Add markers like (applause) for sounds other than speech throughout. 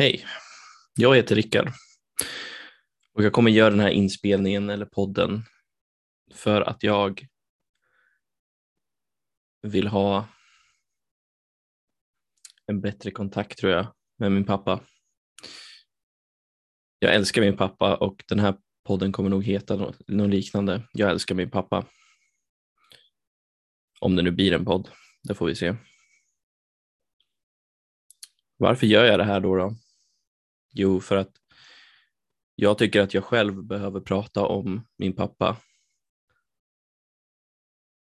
Hej, jag heter Rickard och jag kommer göra den här inspelningen eller podden för att jag vill ha en bättre kontakt tror jag med min pappa. Jag älskar min pappa och den här podden kommer nog heta något, något liknande. Jag älskar min pappa. Om det nu blir en podd, det får vi se. Varför gör jag det här då? då? Jo, för att jag tycker att jag själv behöver prata om min pappa.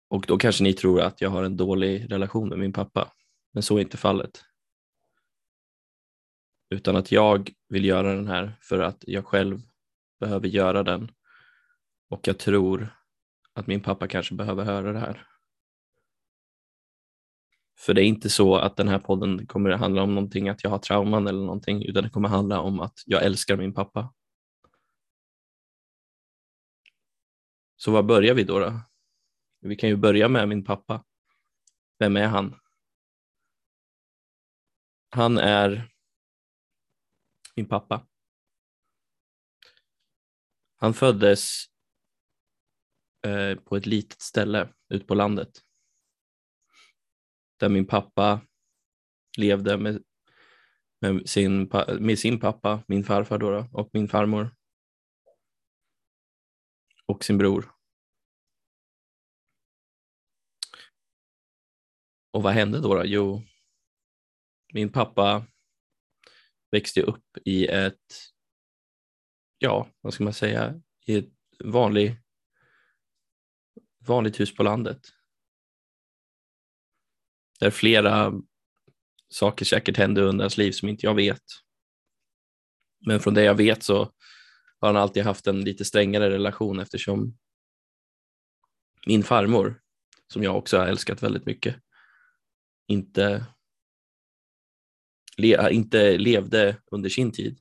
Och då kanske ni tror att jag har en dålig relation med min pappa, men så är inte fallet. Utan att jag vill göra den här för att jag själv behöver göra den. Och jag tror att min pappa kanske behöver höra det här. För det är inte så att den här podden kommer att handla om någonting, att jag har trauman eller någonting, utan det kommer handla om att jag älskar min pappa. Så var börjar vi då? då? Vi kan ju börja med min pappa. Vem är han? Han är min pappa. Han föddes eh, på ett litet ställe ute på landet där min pappa levde med, med, sin, med sin pappa, min farfar då, då och min farmor och sin bror. Och vad hände då? då? Jo, min pappa växte upp i ett, ja, vad ska man säga, i ett vanlig, vanligt hus på landet. Där flera saker säkert hände under hans liv som inte jag vet. Men från det jag vet så har han alltid haft en lite strängare relation eftersom min farmor, som jag också har älskat väldigt mycket, inte, le, äh, inte levde under sin tid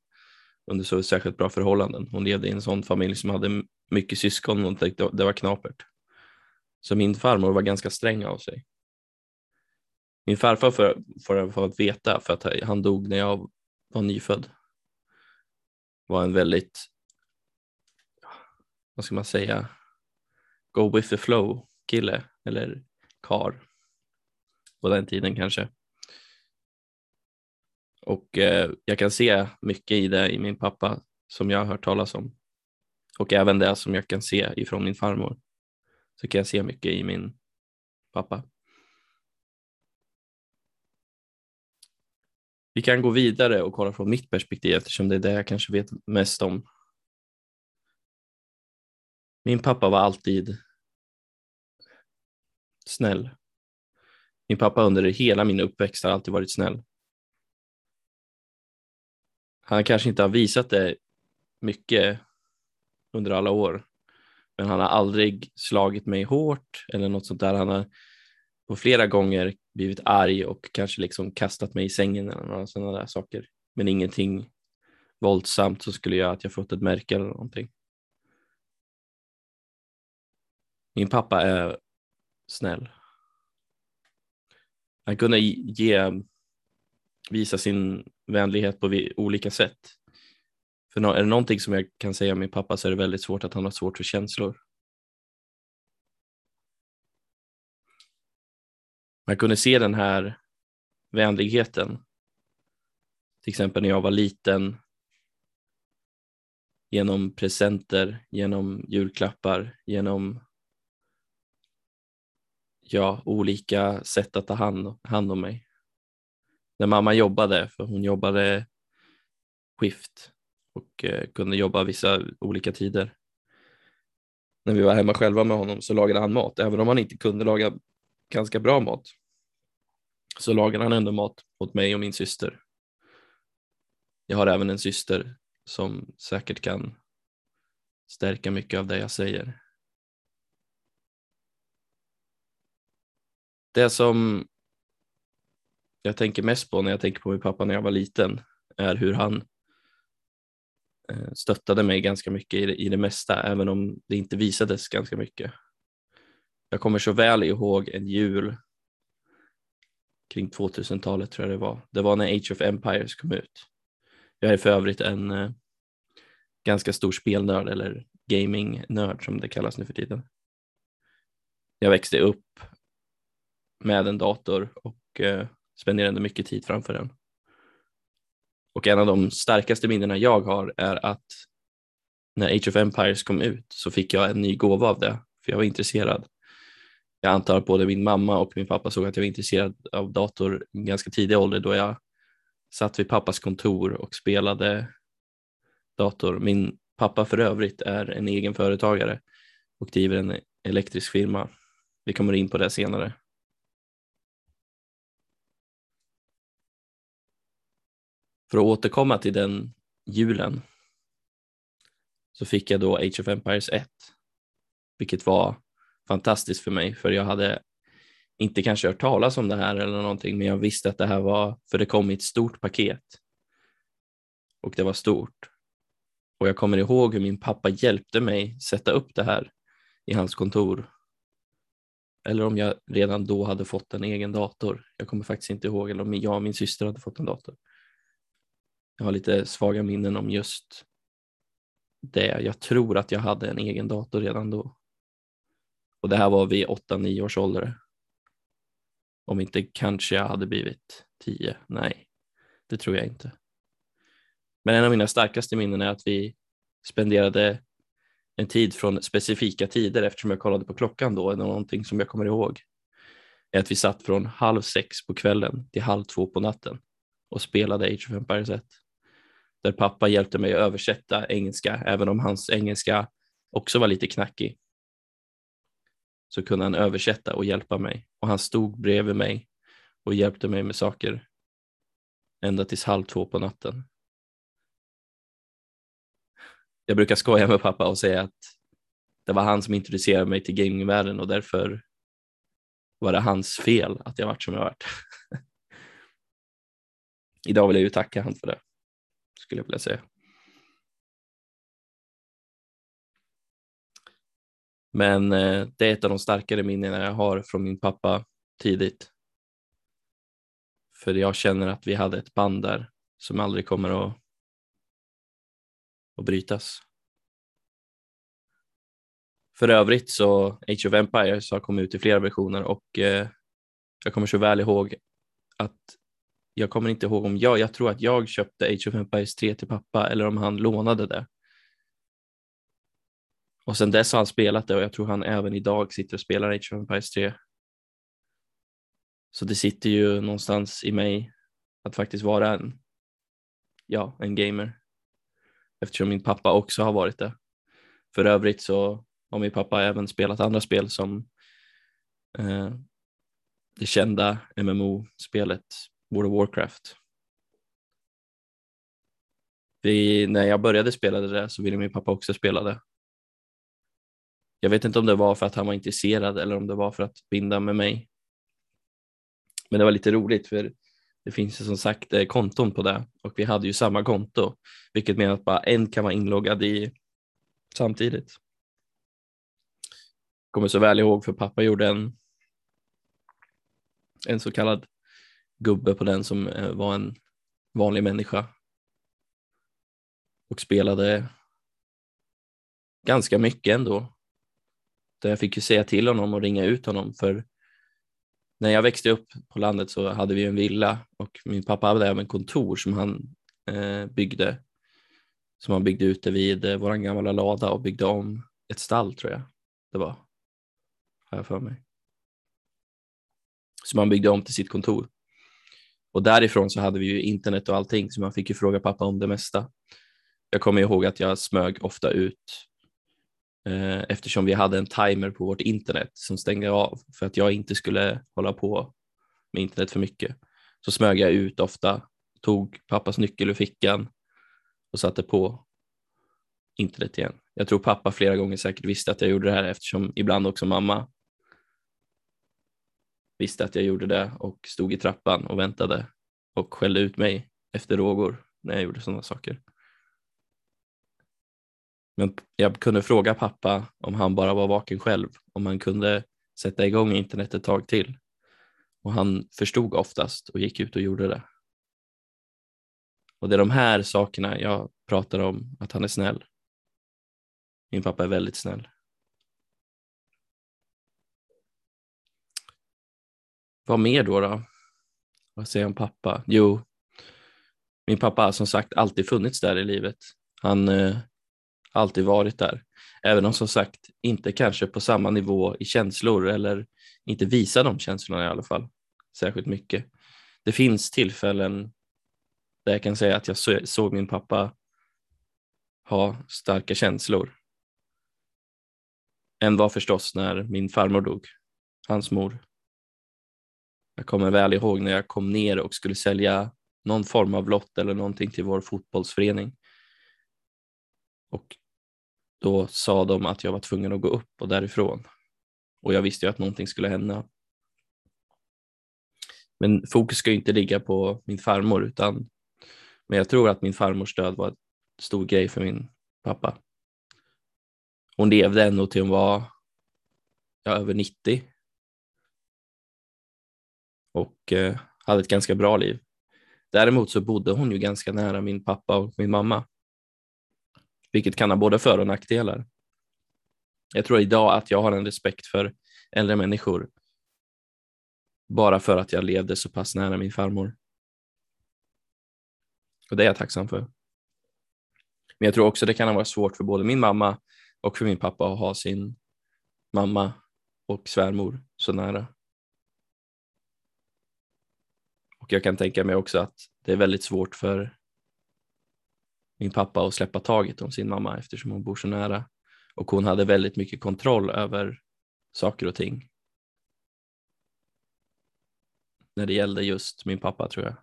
under så särskilt bra förhållanden. Hon levde i en sån familj som hade mycket syskon och det var knapert. Så min farmor var ganska sträng av sig. Min farfar får, får, för att veta för att han dog när jag var nyfödd. Var en väldigt, vad ska man säga, go with the flow kille eller kar på den tiden kanske. Och eh, jag kan se mycket i det i min pappa som jag har hört talas om. Och även det som jag kan se ifrån min farmor. Så kan jag se mycket i min pappa. Vi kan gå vidare och kolla från mitt perspektiv eftersom det är det jag kanske vet mest om. Min pappa var alltid snäll. Min pappa under hela min uppväxt har alltid varit snäll. Han kanske inte har visat det mycket under alla år, men han har aldrig slagit mig hårt eller något sånt där. Han har på flera gånger blivit arg och kanske liksom kastat mig i sängen eller några sådana där saker. Men ingenting våldsamt som skulle göra att jag fått ett märke eller någonting. Min pappa är snäll. Han kunde ge, visa sin vänlighet på olika sätt. För är det någonting som jag kan säga om min pappa så är det väldigt svårt att han har svårt för känslor. Man kunde se den här vänligheten. Till exempel när jag var liten. Genom presenter, genom julklappar, genom ja, olika sätt att ta hand, hand om mig. När mamma jobbade, för hon jobbade skift och eh, kunde jobba vissa olika tider. När vi var hemma själva med honom så lagade han mat, även om han inte kunde laga ganska bra mat så lagade han ändå mat åt mig och min syster. Jag har även en syster som säkert kan stärka mycket av det jag säger. Det som jag tänker mest på när jag tänker på min pappa när jag var liten är hur han eh, stöttade mig ganska mycket i det, i det mesta, även om det inte visades ganska mycket. Jag kommer så väl ihåg en jul kring 2000-talet tror jag det var. Det var när Age of Empires kom ut. Jag är för övrigt en eh, ganska stor spelnörd eller gamingnörd som det kallas nu för tiden. Jag växte upp med en dator och eh, spenderade mycket tid framför den. Och en av de starkaste minnena jag har är att när Age of Empires kom ut så fick jag en ny gåva av det, för jag var intresserad. Jag antar att både min mamma och min pappa såg att jag var intresserad av dator i ganska tidig ålder då jag satt vid pappas kontor och spelade dator. Min pappa för övrigt är en egen företagare och driver en elektrisk firma. Vi kommer in på det senare. För att återkomma till den julen så fick jag då Age of Empires 1, vilket var fantastiskt för mig för jag hade inte kanske hört talas om det här eller någonting, men jag visste att det här var, för det kom i ett stort paket och det var stort. Och jag kommer ihåg hur min pappa hjälpte mig sätta upp det här i hans kontor. Eller om jag redan då hade fått en egen dator. Jag kommer faktiskt inte ihåg, eller om jag och min syster hade fått en dator. Jag har lite svaga minnen om just det. Jag tror att jag hade en egen dator redan då. Och det här var vid 8-9 års ålder. Om inte kanske jag hade blivit 10. Nej, det tror jag inte. Men en av mina starkaste minnen är att vi spenderade en tid från specifika tider eftersom jag kollade på klockan då, eller någonting som jag kommer ihåg, är att vi satt från halv sex på kvällen till halv två på natten och spelade Age of Empires 1 där pappa hjälpte mig att översätta engelska, även om hans engelska också var lite knackig. Så kunde han översätta och hjälpa mig och han stod bredvid mig och hjälpte mig med saker ända tills halv två på natten. Jag brukar skoja med pappa och säga att det var han som introducerade mig till gamingvärlden och därför var det hans fel att jag varit som jag varit. (laughs) Idag vill jag ju tacka han för det skulle jag vilja säga. Men eh, det är ett av de starkare minnena jag har från min pappa tidigt. För jag känner att vi hade ett band där som aldrig kommer att, att brytas. För övrigt så Age of Empires har kommit ut i flera versioner och eh, jag kommer så väl ihåg att jag kommer inte ihåg om jag, jag tror att jag köpte Age of Empires 3 till pappa eller om han lånade det. Och sen dess har han spelat det och jag tror han även idag sitter och spelar Age of Empires 3. Så det sitter ju någonstans i mig att faktiskt vara en, ja, en gamer. Eftersom min pappa också har varit det. För övrigt så har min pappa även spelat andra spel som eh, det kända MMO-spelet World of Warcraft. Vi, när jag började spela det så ville min pappa också spela det. Jag vet inte om det var för att han var intresserad eller om det var för att binda med mig. Men det var lite roligt för det finns ju som sagt eh, konton på det och vi hade ju samma konto, vilket menar att bara en kan vara inloggad i samtidigt. Kommer så väl ihåg för pappa gjorde en, en så kallad gubbe på den som eh, var en vanlig människa och spelade ganska mycket ändå. Där jag fick ju säga till honom och ringa ut honom för när jag växte upp på landet så hade vi en villa och min pappa hade även kontor som han eh, byggde som han byggde ute vid eh, vår gamla lada och byggde om ett stall tror jag det var. Har jag för mig. Som han byggde om till sitt kontor. Och därifrån så hade vi ju internet och allting så man fick ju fråga pappa om det mesta. Jag kommer ihåg att jag smög ofta ut Eh, eftersom vi hade en timer på vårt internet som stängde av för att jag inte skulle hålla på med internet för mycket. Så smög jag ut ofta, tog pappas nyckel ur fickan och satte på internet igen. Jag tror pappa flera gånger säkert visste att jag gjorde det här eftersom ibland också mamma visste att jag gjorde det och stod i trappan och väntade och skällde ut mig efter rågor när jag gjorde sådana saker. Men jag kunde fråga pappa om han bara var vaken själv, om han kunde sätta igång internet ett tag till. Och han förstod oftast och gick ut och gjorde det. Och det är de här sakerna jag pratar om, att han är snäll. Min pappa är väldigt snäll. Vad mer då? då? Vad säger jag om pappa? Jo, min pappa har som sagt alltid funnits där i livet. Han eh, alltid varit där. Även om som sagt inte kanske på samma nivå i känslor eller inte visar de känslorna i alla fall särskilt mycket. Det finns tillfällen där jag kan säga att jag såg min pappa ha starka känslor. En var förstås när min farmor dog, hans mor. Jag kommer väl ihåg när jag kom ner och skulle sälja någon form av lott eller någonting till vår fotbollsförening. Och då sa de att jag var tvungen att gå upp och därifrån. Och jag visste ju att någonting skulle hända. Men fokus ska ju inte ligga på min farmor utan men jag tror att min farmors död var en stor grej för min pappa. Hon levde ändå till hon var ja, över 90 och eh, hade ett ganska bra liv. Däremot så bodde hon ju ganska nära min pappa och min mamma, vilket kan ha både för och nackdelar. Jag tror idag att jag har en respekt för äldre människor bara för att jag levde så pass nära min farmor. Och det är jag tacksam för. Men jag tror också det kan vara svårt för både min mamma och för min pappa att ha sin mamma och svärmor så nära. Och jag kan tänka mig också att det är väldigt svårt för min pappa att släppa taget om sin mamma eftersom hon bor så nära. Och hon hade väldigt mycket kontroll över saker och ting. När det gällde just min pappa tror jag.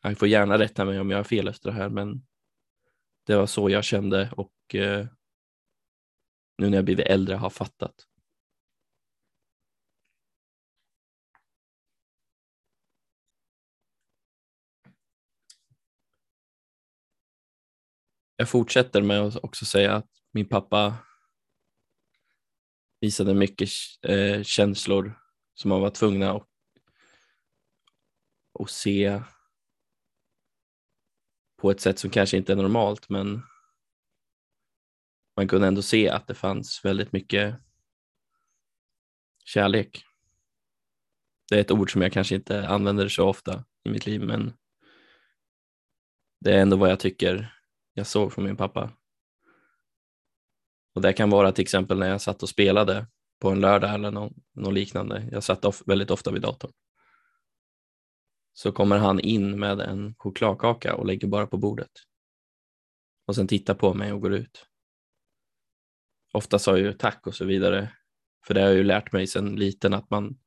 Han får gärna rätta mig om jag har fel efter det här, men det var så jag kände och eh, nu när jag blivit äldre har fattat. Jag fortsätter med att också säga att min pappa visade mycket eh, känslor som man var tvungna att, att se på ett sätt som kanske inte är normalt, men man kunde ändå se att det fanns väldigt mycket kärlek. Det är ett ord som jag kanske inte använder så ofta i mitt liv, men det är ändå vad jag tycker jag såg från min pappa. Och det kan vara till exempel när jag satt och spelade på en lördag eller något, något liknande. Jag satt of, väldigt ofta vid datorn så kommer han in med en chokladkaka och lägger bara på bordet. Och sen tittar på mig och går ut. Ofta sa jag ju tack och så vidare. För det har jag ju lärt mig sedan liten att man,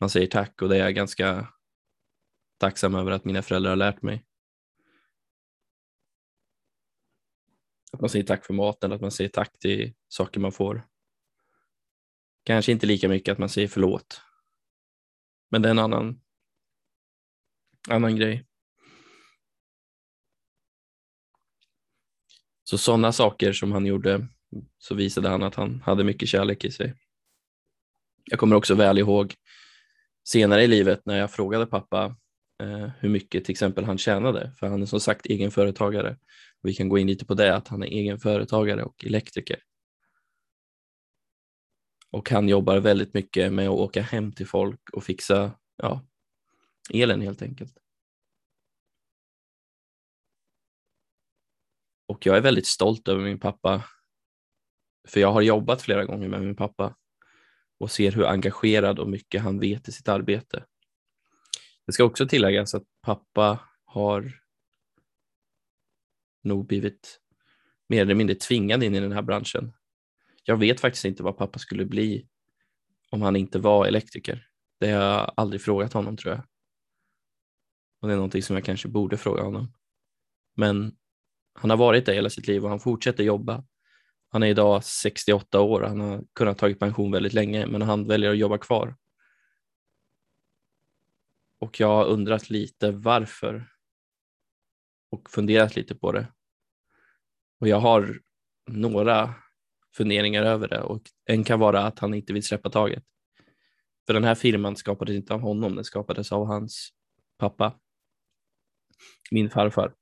man säger tack och det är jag ganska tacksam över att mina föräldrar har lärt mig. Att man säger tack för maten, att man säger tack till saker man får. Kanske inte lika mycket att man säger förlåt. Men det är en annan annan grej. Så sådana saker som han gjorde så visade han att han hade mycket kärlek i sig. Jag kommer också väl ihåg senare i livet när jag frågade pappa eh, hur mycket till exempel han tjänade, för han är som sagt egenföretagare. Vi kan gå in lite på det, att han är egenföretagare och elektriker. Och han jobbar väldigt mycket med att åka hem till folk och fixa ja, elen helt enkelt. Och jag är väldigt stolt över min pappa. För jag har jobbat flera gånger med min pappa och ser hur engagerad och mycket han vet i sitt arbete. Det ska också tilläggas att pappa har nog blivit mer eller mindre tvingad in i den här branschen. Jag vet faktiskt inte vad pappa skulle bli om han inte var elektriker. Det har jag aldrig frågat honom tror jag. Och det är någonting som jag kanske borde fråga honom. Men han har varit det hela sitt liv och han fortsätter jobba. Han är idag 68 år, han har kunnat ta pension väldigt länge men han väljer att jobba kvar. Och jag har undrat lite varför och funderat lite på det. Och jag har några funderingar över det och en kan vara att han inte vill släppa taget. För den här firman skapades inte av honom, den skapades av hans pappa min farfar.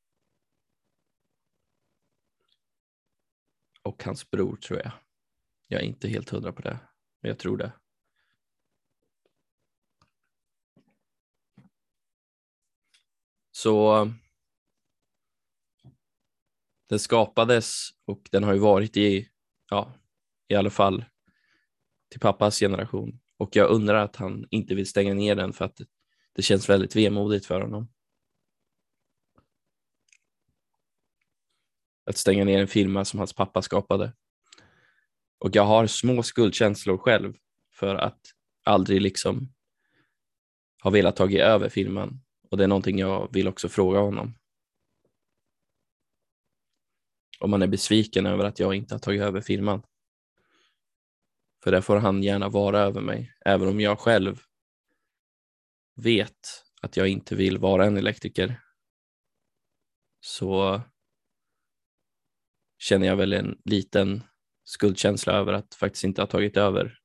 Och hans bror tror jag. Jag är inte helt hundra på det, men jag tror det. Så den skapades och den har ju varit i, ja, i alla fall till pappas generation. Och jag undrar att han inte vill stänga ner den för att det känns väldigt vemodigt för honom. Att stänga ner en firma som hans pappa skapade. Och jag har små skuldkänslor själv för att aldrig liksom ha velat ta över firman. Och det är någonting jag vill också fråga honom. Om man är besviken över att jag inte har tagit över firman. För det får han gärna vara över mig, även om jag själv vet att jag inte vill vara en elektriker. Så känner jag väl en liten skuldkänsla över att faktiskt inte ha tagit över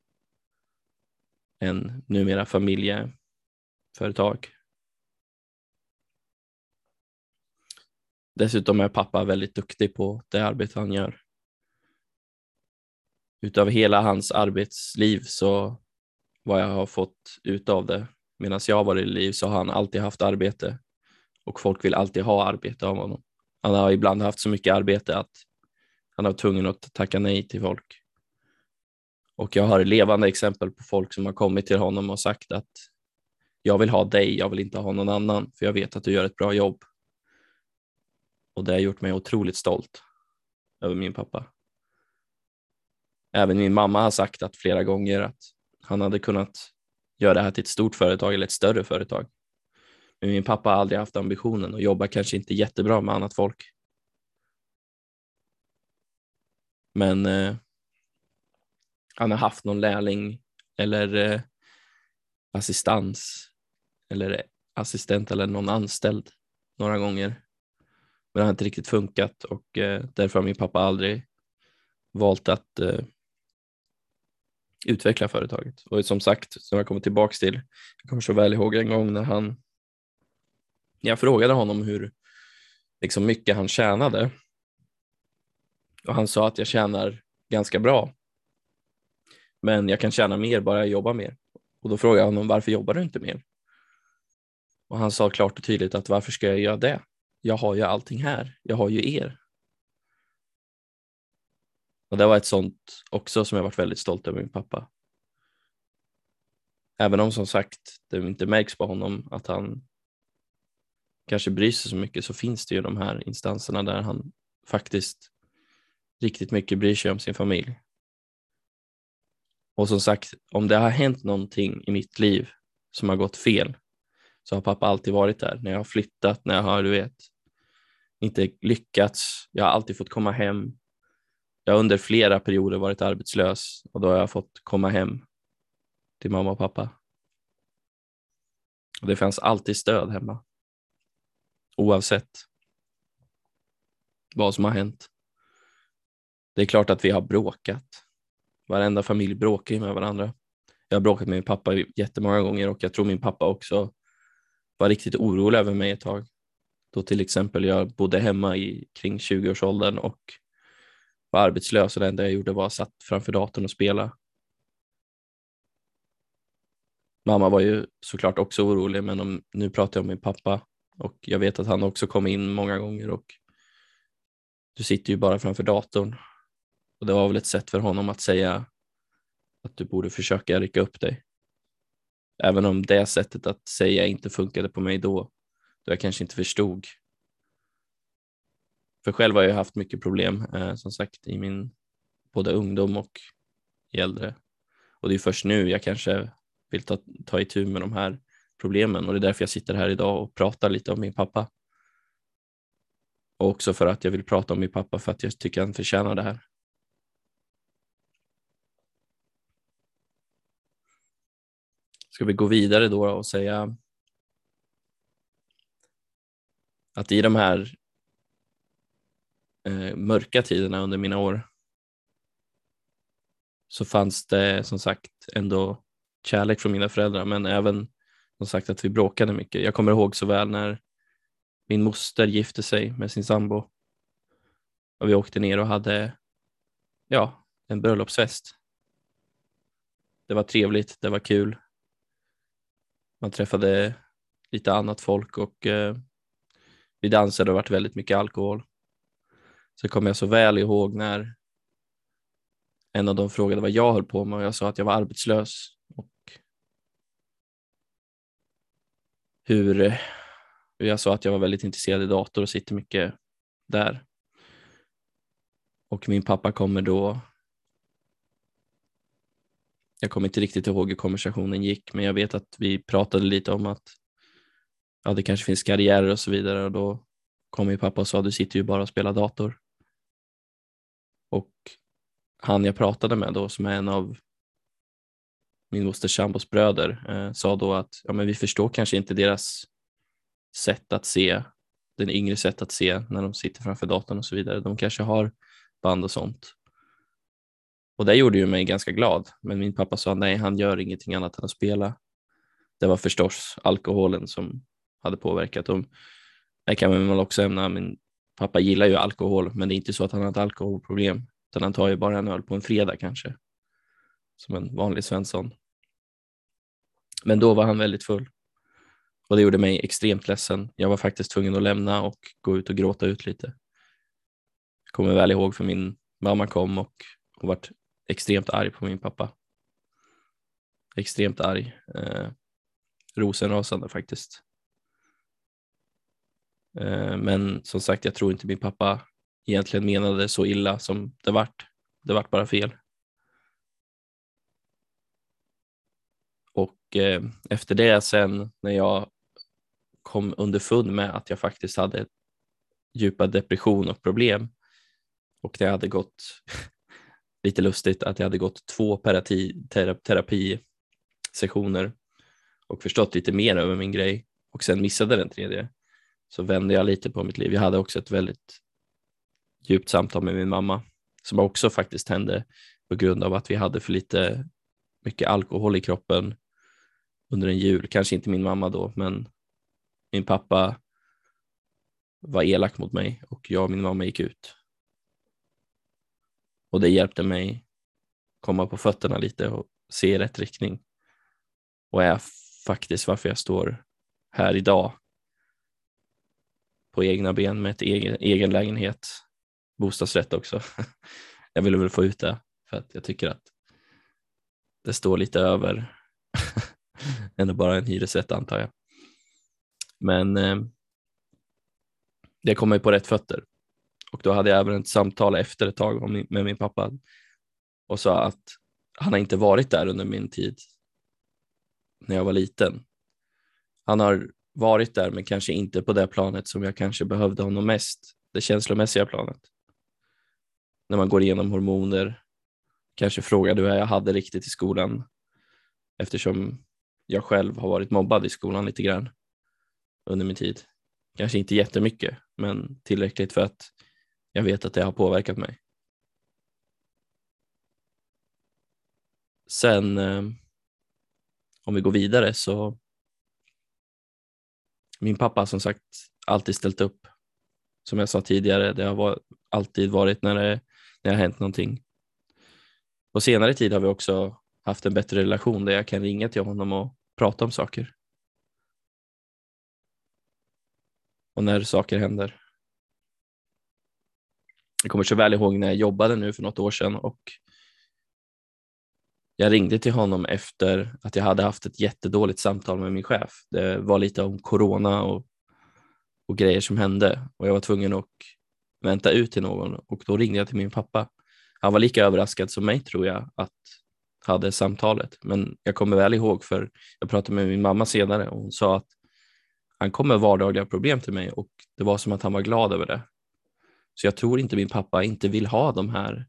en numera familjeföretag. Dessutom är pappa väldigt duktig på det arbete han gör. Utav hela hans arbetsliv så vad jag har fått ut av det medan jag har varit i liv så har han alltid haft arbete och folk vill alltid ha arbete av honom. Han har ibland haft så mycket arbete att han har tvungen att tacka nej till folk. Och jag har levande exempel på folk som har kommit till honom och sagt att jag vill ha dig, jag vill inte ha någon annan, för jag vet att du gör ett bra jobb. Och det har gjort mig otroligt stolt över min pappa. Även min mamma har sagt att flera gånger att han hade kunnat göra det här till ett stort företag eller ett större företag. Men min pappa har aldrig haft ambitionen och jobbar kanske inte jättebra med annat folk. Men eh, han har haft någon lärling eller eh, assistans eller assistent eller någon anställd några gånger. Men det har inte riktigt funkat och eh, därför har min pappa aldrig valt att eh, utveckla företaget. Och som sagt, som jag kommer tillbaks till, jag kommer så väl ihåg en gång när han, jag frågade honom hur liksom mycket han tjänade och han sa att jag tjänar ganska bra. Men jag kan tjäna mer bara jag jobbar mer. Och då frågade jag honom varför jobbar du inte mer? Och han sa klart och tydligt att varför ska jag göra det? Jag har ju allting här. Jag har ju er. Och det var ett sånt också som jag varit väldigt stolt över min pappa. Även om som sagt det inte märks på honom att han kanske bryr sig så mycket så finns det ju de här instanserna där han faktiskt riktigt mycket bryr sig om sin familj. Och som sagt, om det har hänt någonting i mitt liv som har gått fel så har pappa alltid varit där. När jag har flyttat, när jag har, du vet, inte lyckats. Jag har alltid fått komma hem. Jag har under flera perioder varit arbetslös och då har jag fått komma hem till mamma och pappa. Och det fanns alltid stöd hemma. Oavsett vad som har hänt. Det är klart att vi har bråkat. Varenda familj bråkar ju med varandra. Jag har bråkat med min pappa jättemånga gånger och jag tror min pappa också var riktigt orolig över mig ett tag. Då till exempel jag bodde hemma i kring 20-årsåldern och var arbetslös och det enda jag gjorde var att satt framför datorn och spela. Mamma var ju såklart också orolig, men om, nu pratar jag om min pappa och jag vet att han också kom in många gånger och du sitter ju bara framför datorn och det var väl ett sätt för honom att säga att du borde försöka rycka upp dig. Även om det sättet att säga inte funkade på mig då, då jag kanske inte förstod. För själv har jag haft mycket problem, eh, som sagt, i min både ungdom och i äldre. Och det är först nu jag kanske vill ta, ta itu med de här problemen och det är därför jag sitter här idag och pratar lite om min pappa. Och också för att jag vill prata om min pappa för att jag tycker han förtjänar det här. Ska vi gå vidare då och säga att i de här eh, mörka tiderna under mina år så fanns det som sagt ändå kärlek från mina föräldrar men även som sagt att vi bråkade mycket. Jag kommer ihåg så väl när min moster gifte sig med sin sambo och vi åkte ner och hade ja, en bröllopsfest. Det var trevligt, det var kul. Man träffade lite annat folk och eh, vi dansade och det varit väldigt mycket alkohol. Så kommer jag så väl ihåg när en av dem frågade vad jag höll på med och jag sa att jag var arbetslös och hur, hur jag sa att jag var väldigt intresserad i dator och sitter mycket där. Och min pappa kommer då jag kommer inte riktigt ihåg hur konversationen gick, men jag vet att vi pratade lite om att ja, det kanske finns karriärer och så vidare och då kom ju pappa och sa du sitter ju bara och spelar dator. Och han jag pratade med då som är en av min mosters sambos bröder eh, sa då att ja, men vi förstår kanske inte deras sätt att se, den yngre sätt att se när de sitter framför datorn och så vidare. De kanske har band och sånt. Och det gjorde ju mig ganska glad. Men min pappa sa nej, han gör ingenting annat än att spela. Det var förstås alkoholen som hade påverkat dem. Det kan man väl också nämna, min pappa gillar ju alkohol, men det är inte så att han har ett alkoholproblem, utan han tar ju bara en öl på en fredag kanske, som en vanlig Svensson. Men då var han väldigt full och det gjorde mig extremt ledsen. Jag var faktiskt tvungen att lämna och gå ut och gråta ut lite. Jag kommer väl ihåg för min mamma kom och hon var extremt arg på min pappa. Extremt arg. Eh, rosenrasande faktiskt. Eh, men som sagt, jag tror inte min pappa egentligen menade så illa som det vart. Det vart bara fel. Och eh, efter det sen när jag kom underfund med att jag faktiskt hade djupa depression och problem och det hade gått (laughs) lite lustigt att jag hade gått två terapisessioner och förstått lite mer över min grej och sen missade den tredje så vände jag lite på mitt liv. Jag hade också ett väldigt djupt samtal med min mamma som också faktiskt hände på grund av att vi hade för lite mycket alkohol i kroppen under en jul. Kanske inte min mamma då, men min pappa var elak mot mig och jag och min mamma gick ut. Och det hjälpte mig komma på fötterna lite och se i rätt riktning. Och är faktiskt varför jag står här idag på egna ben med ett egen, egen lägenhet, bostadsrätt också. (laughs) jag ville väl få ut det för att jag tycker att det står lite över (laughs) än bara en hyresrätt antar jag. Men eh, det kom mig på rätt fötter och då hade jag även ett samtal efter ett tag med min pappa och sa att han har inte varit där under min tid när jag var liten. Han har varit där, men kanske inte på det planet som jag kanske behövde honom mest, det känslomässiga planet. När man går igenom hormoner, kanske frågade hur jag hade riktigt i skolan, eftersom jag själv har varit mobbad i skolan lite grann under min tid. Kanske inte jättemycket, men tillräckligt för att jag vet att det har påverkat mig. Sen eh, om vi går vidare så min pappa som sagt alltid ställt upp. Som jag sa tidigare, det har alltid varit när det, när det har hänt någonting. På senare tid har vi också haft en bättre relation där jag kan ringa till honom och prata om saker. Och när saker händer. Jag kommer så väl ihåg när jag jobbade nu för något år sedan och jag ringde till honom efter att jag hade haft ett jättedåligt samtal med min chef. Det var lite om corona och, och grejer som hände och jag var tvungen att vänta ut till någon och då ringde jag till min pappa. Han var lika överraskad som mig tror jag att hade samtalet, men jag kommer väl ihåg för jag pratade med min mamma senare och hon sa att han kom med vardagliga problem till mig och det var som att han var glad över det. Så jag tror inte min pappa inte vill ha de här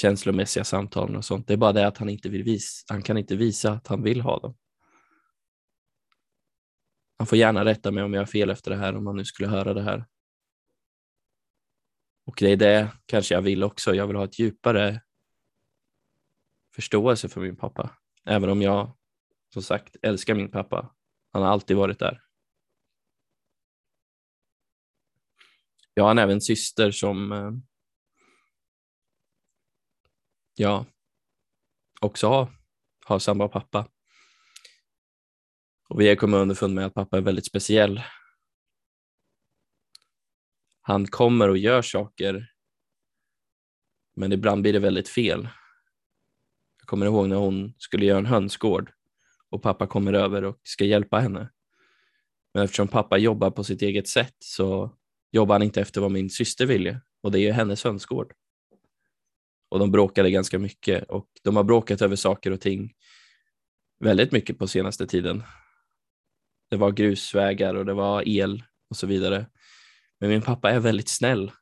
känslomässiga samtalen och sånt. Det är bara det att han inte vill visa, han kan inte visa att han vill ha dem. Han får gärna rätta mig om jag har fel efter det här, om han nu skulle höra det här. Och det är det kanske jag vill också. Jag vill ha ett djupare förståelse för min pappa. Även om jag som sagt älskar min pappa. Han har alltid varit där. Jag har även en syster som eh, jag ja, också har, har samma pappa. Och vi har kommit underfund med att pappa är väldigt speciell. Han kommer och gör saker, men ibland blir det väldigt fel. Jag kommer ihåg när hon skulle göra en hönsgård och pappa kommer över och ska hjälpa henne. Men eftersom pappa jobbar på sitt eget sätt så jobbar han inte efter vad min syster ville och det är ju hennes hönsgård. Och de bråkade ganska mycket och de har bråkat över saker och ting väldigt mycket på senaste tiden. Det var grusvägar och det var el och så vidare. Men min pappa är väldigt snäll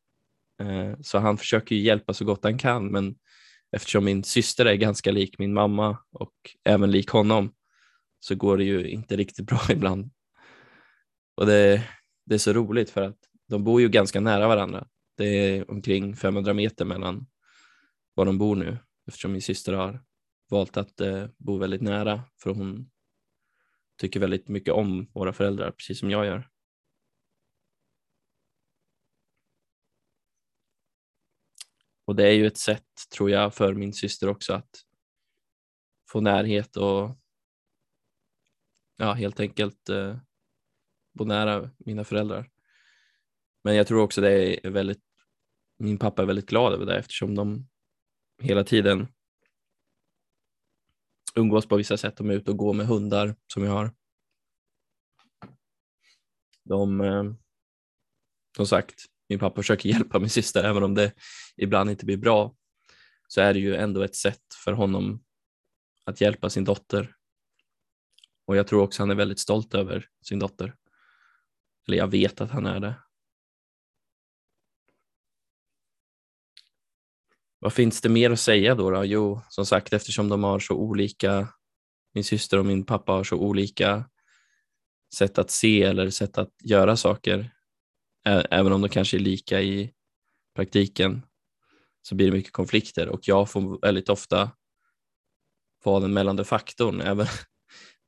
eh, så han försöker hjälpa så gott han kan men eftersom min syster är ganska lik min mamma och även lik honom så går det ju inte riktigt (laughs) bra ibland. Och det, det är så roligt för att de bor ju ganska nära varandra. Det är omkring 500 meter mellan var de bor nu eftersom min syster har valt att eh, bo väldigt nära för hon tycker väldigt mycket om våra föräldrar precis som jag gör. Och det är ju ett sätt tror jag för min syster också att få närhet och ja, helt enkelt eh, bo nära mina föräldrar. Men jag tror också det är väldigt, min pappa är väldigt glad över det eftersom de hela tiden umgås på vissa sätt. De är ute och går med hundar som jag har. De, eh, som sagt, min pappa försöker (laughs) hjälpa min syster även om det ibland inte blir bra så är det ju ändå ett sätt för honom att hjälpa sin dotter. Och jag tror också han är väldigt stolt över sin dotter. Eller jag vet att han är det. Vad finns det mer att säga då, då? Jo, som sagt, eftersom de har så olika, min syster och min pappa har så olika sätt att se eller sätt att göra saker, även om de kanske är lika i praktiken, så blir det mycket konflikter och jag får väldigt ofta vara den mellande faktorn. (laughs) Även,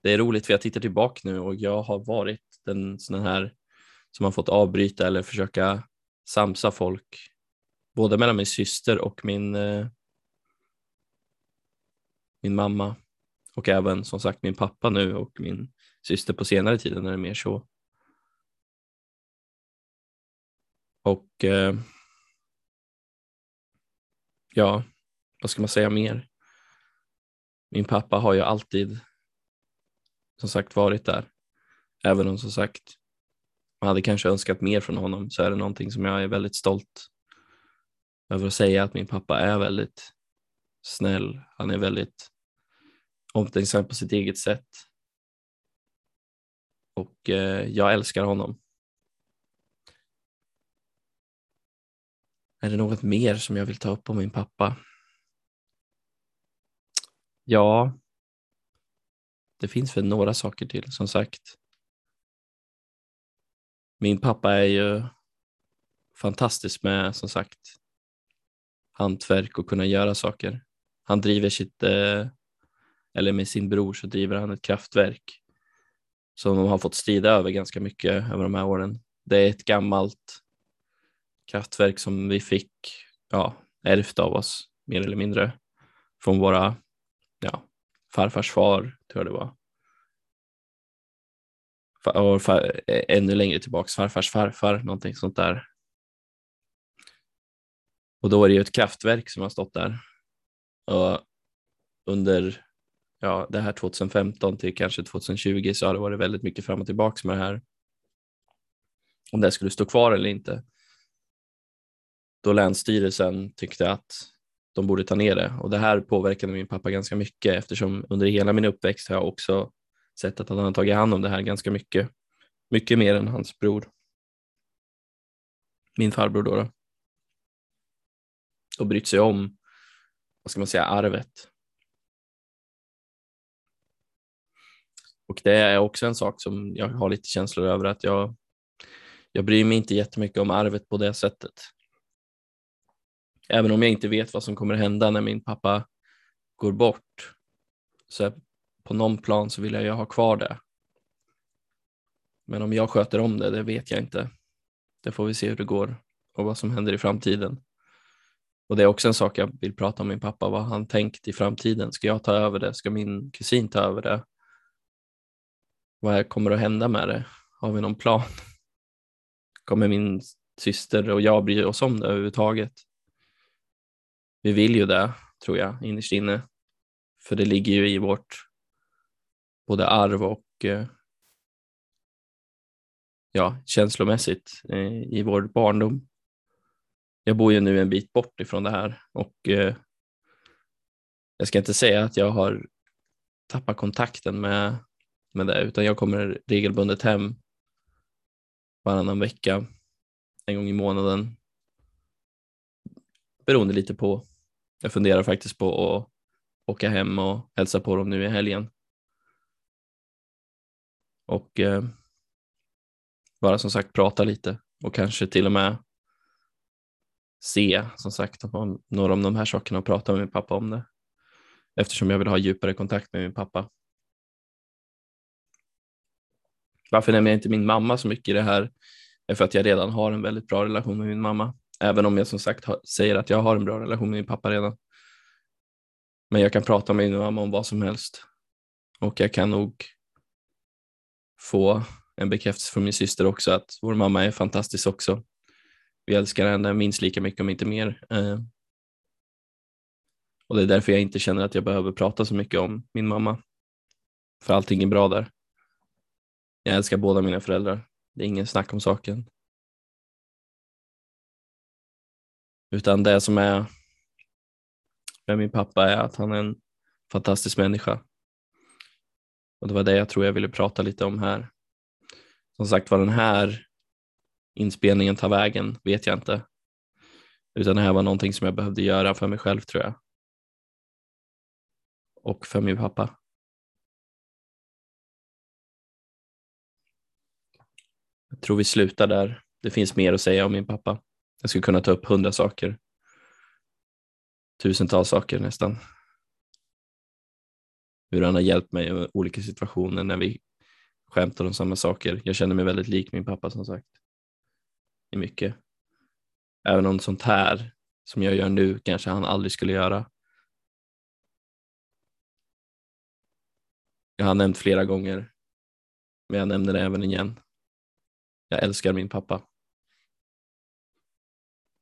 det är roligt för jag tittar tillbaka nu och jag har varit den sån här som har fått avbryta eller försöka samsa folk både mellan min syster och min, eh, min mamma och även som sagt min pappa nu och min syster på senare tiden är det mer så. Och eh, ja, vad ska man säga mer? Min pappa har ju alltid som sagt varit där. Även om som sagt man hade kanske önskat mer från honom så är det någonting som jag är väldigt stolt över att säga att min pappa är väldigt snäll. Han är väldigt omtänksam på sitt eget sätt. Och eh, jag älskar honom. Är det något mer som jag vill ta upp om min pappa? Ja, det finns väl några saker till som sagt. Min pappa är ju fantastisk med som sagt hantverk och kunna göra saker. Han driver sitt, eh, eller med sin bror så driver han ett kraftverk som de har fått strida över ganska mycket över de här åren. Det är ett gammalt kraftverk som vi fick ja, ärvt av oss mer eller mindre från våra ja, farfars far, tror jag det var. Och far, ännu längre tillbaks, farfars farfar, någonting sånt där. Och då är det ju ett kraftverk som har stått där. Och under ja, det här 2015 till kanske 2020 så har det varit väldigt mycket fram och tillbaka med det här. Om det skulle stå kvar eller inte. Då Länsstyrelsen tyckte att de borde ta ner det och det här påverkade min pappa ganska mycket eftersom under hela min uppväxt har jag också sett att han har tagit hand om det här ganska mycket. Mycket mer än hans bror. Min farbror då. då och brytt sig om, vad ska man säga, arvet. Och det är också en sak som jag har lite känslor över att jag, jag bryr mig inte jättemycket om arvet på det sättet. Även om jag inte vet vad som kommer hända när min pappa går bort så på någon plan så vill jag ju ha kvar det. Men om jag sköter om det, det vet jag inte. Det får vi se hur det går och vad som händer i framtiden. Och det är också en sak jag vill prata om min pappa, vad han tänkt i framtiden. Ska jag ta över det? Ska min kusin ta över det? Vad kommer att hända med det? Har vi någon plan? (laughs) Kommer min syster och jag bry oss om det överhuvudtaget? Vi vill ju det, tror jag, innerst inne. För det ligger ju i vårt både arv och eh, ja, känslomässigt eh, i vår barndom. Jag bor ju nu en bit bort ifrån det här och eh, jag ska inte säga att jag har tappat kontakten med, med det, utan jag kommer regelbundet hem varannan vecka, en gång i månaden, beroende lite på. Jag funderar faktiskt på att åka hem och hälsa på dem nu i helgen. Och eh, bara som sagt prata lite och kanske till och med se som sagt om några av de här sakerna och prata med min pappa om det. Eftersom jag vill ha djupare kontakt med min pappa. Varför nämner jag inte min mamma så mycket i det här? är för att jag redan har en väldigt bra relation med min mamma. Även om jag som sagt säger att jag har en bra relation med min pappa redan. Men jag kan prata med min mamma om vad som helst. Och jag kan nog få en bekräftelse från min syster också att vår mamma är fantastisk också. Vi älskar henne minst lika mycket om inte mer. Eh, och det är därför jag inte känner att jag behöver prata så mycket om min mamma. För allting är bra där. Jag älskar båda mina föräldrar. Det är ingen snack om saken. Utan det som är med min pappa är att han är en fantastisk människa. Och det var det jag tror jag ville prata lite om här. Som sagt var, den här inspelningen tar vägen vet jag inte. Utan det här var någonting som jag behövde göra för mig själv tror jag. Och för min pappa. Jag tror vi slutar där. Det finns mer att säga om min pappa. Jag skulle kunna ta upp hundra saker. Tusentals saker nästan. Hur han har hjälpt mig i olika situationer när vi skämtar om samma saker. Jag känner mig väldigt lik min pappa som sagt. I mycket. Även om sånt här som jag gör nu kanske han aldrig skulle göra. Jag har nämnt flera gånger, men jag nämner det även igen. Jag älskar min pappa.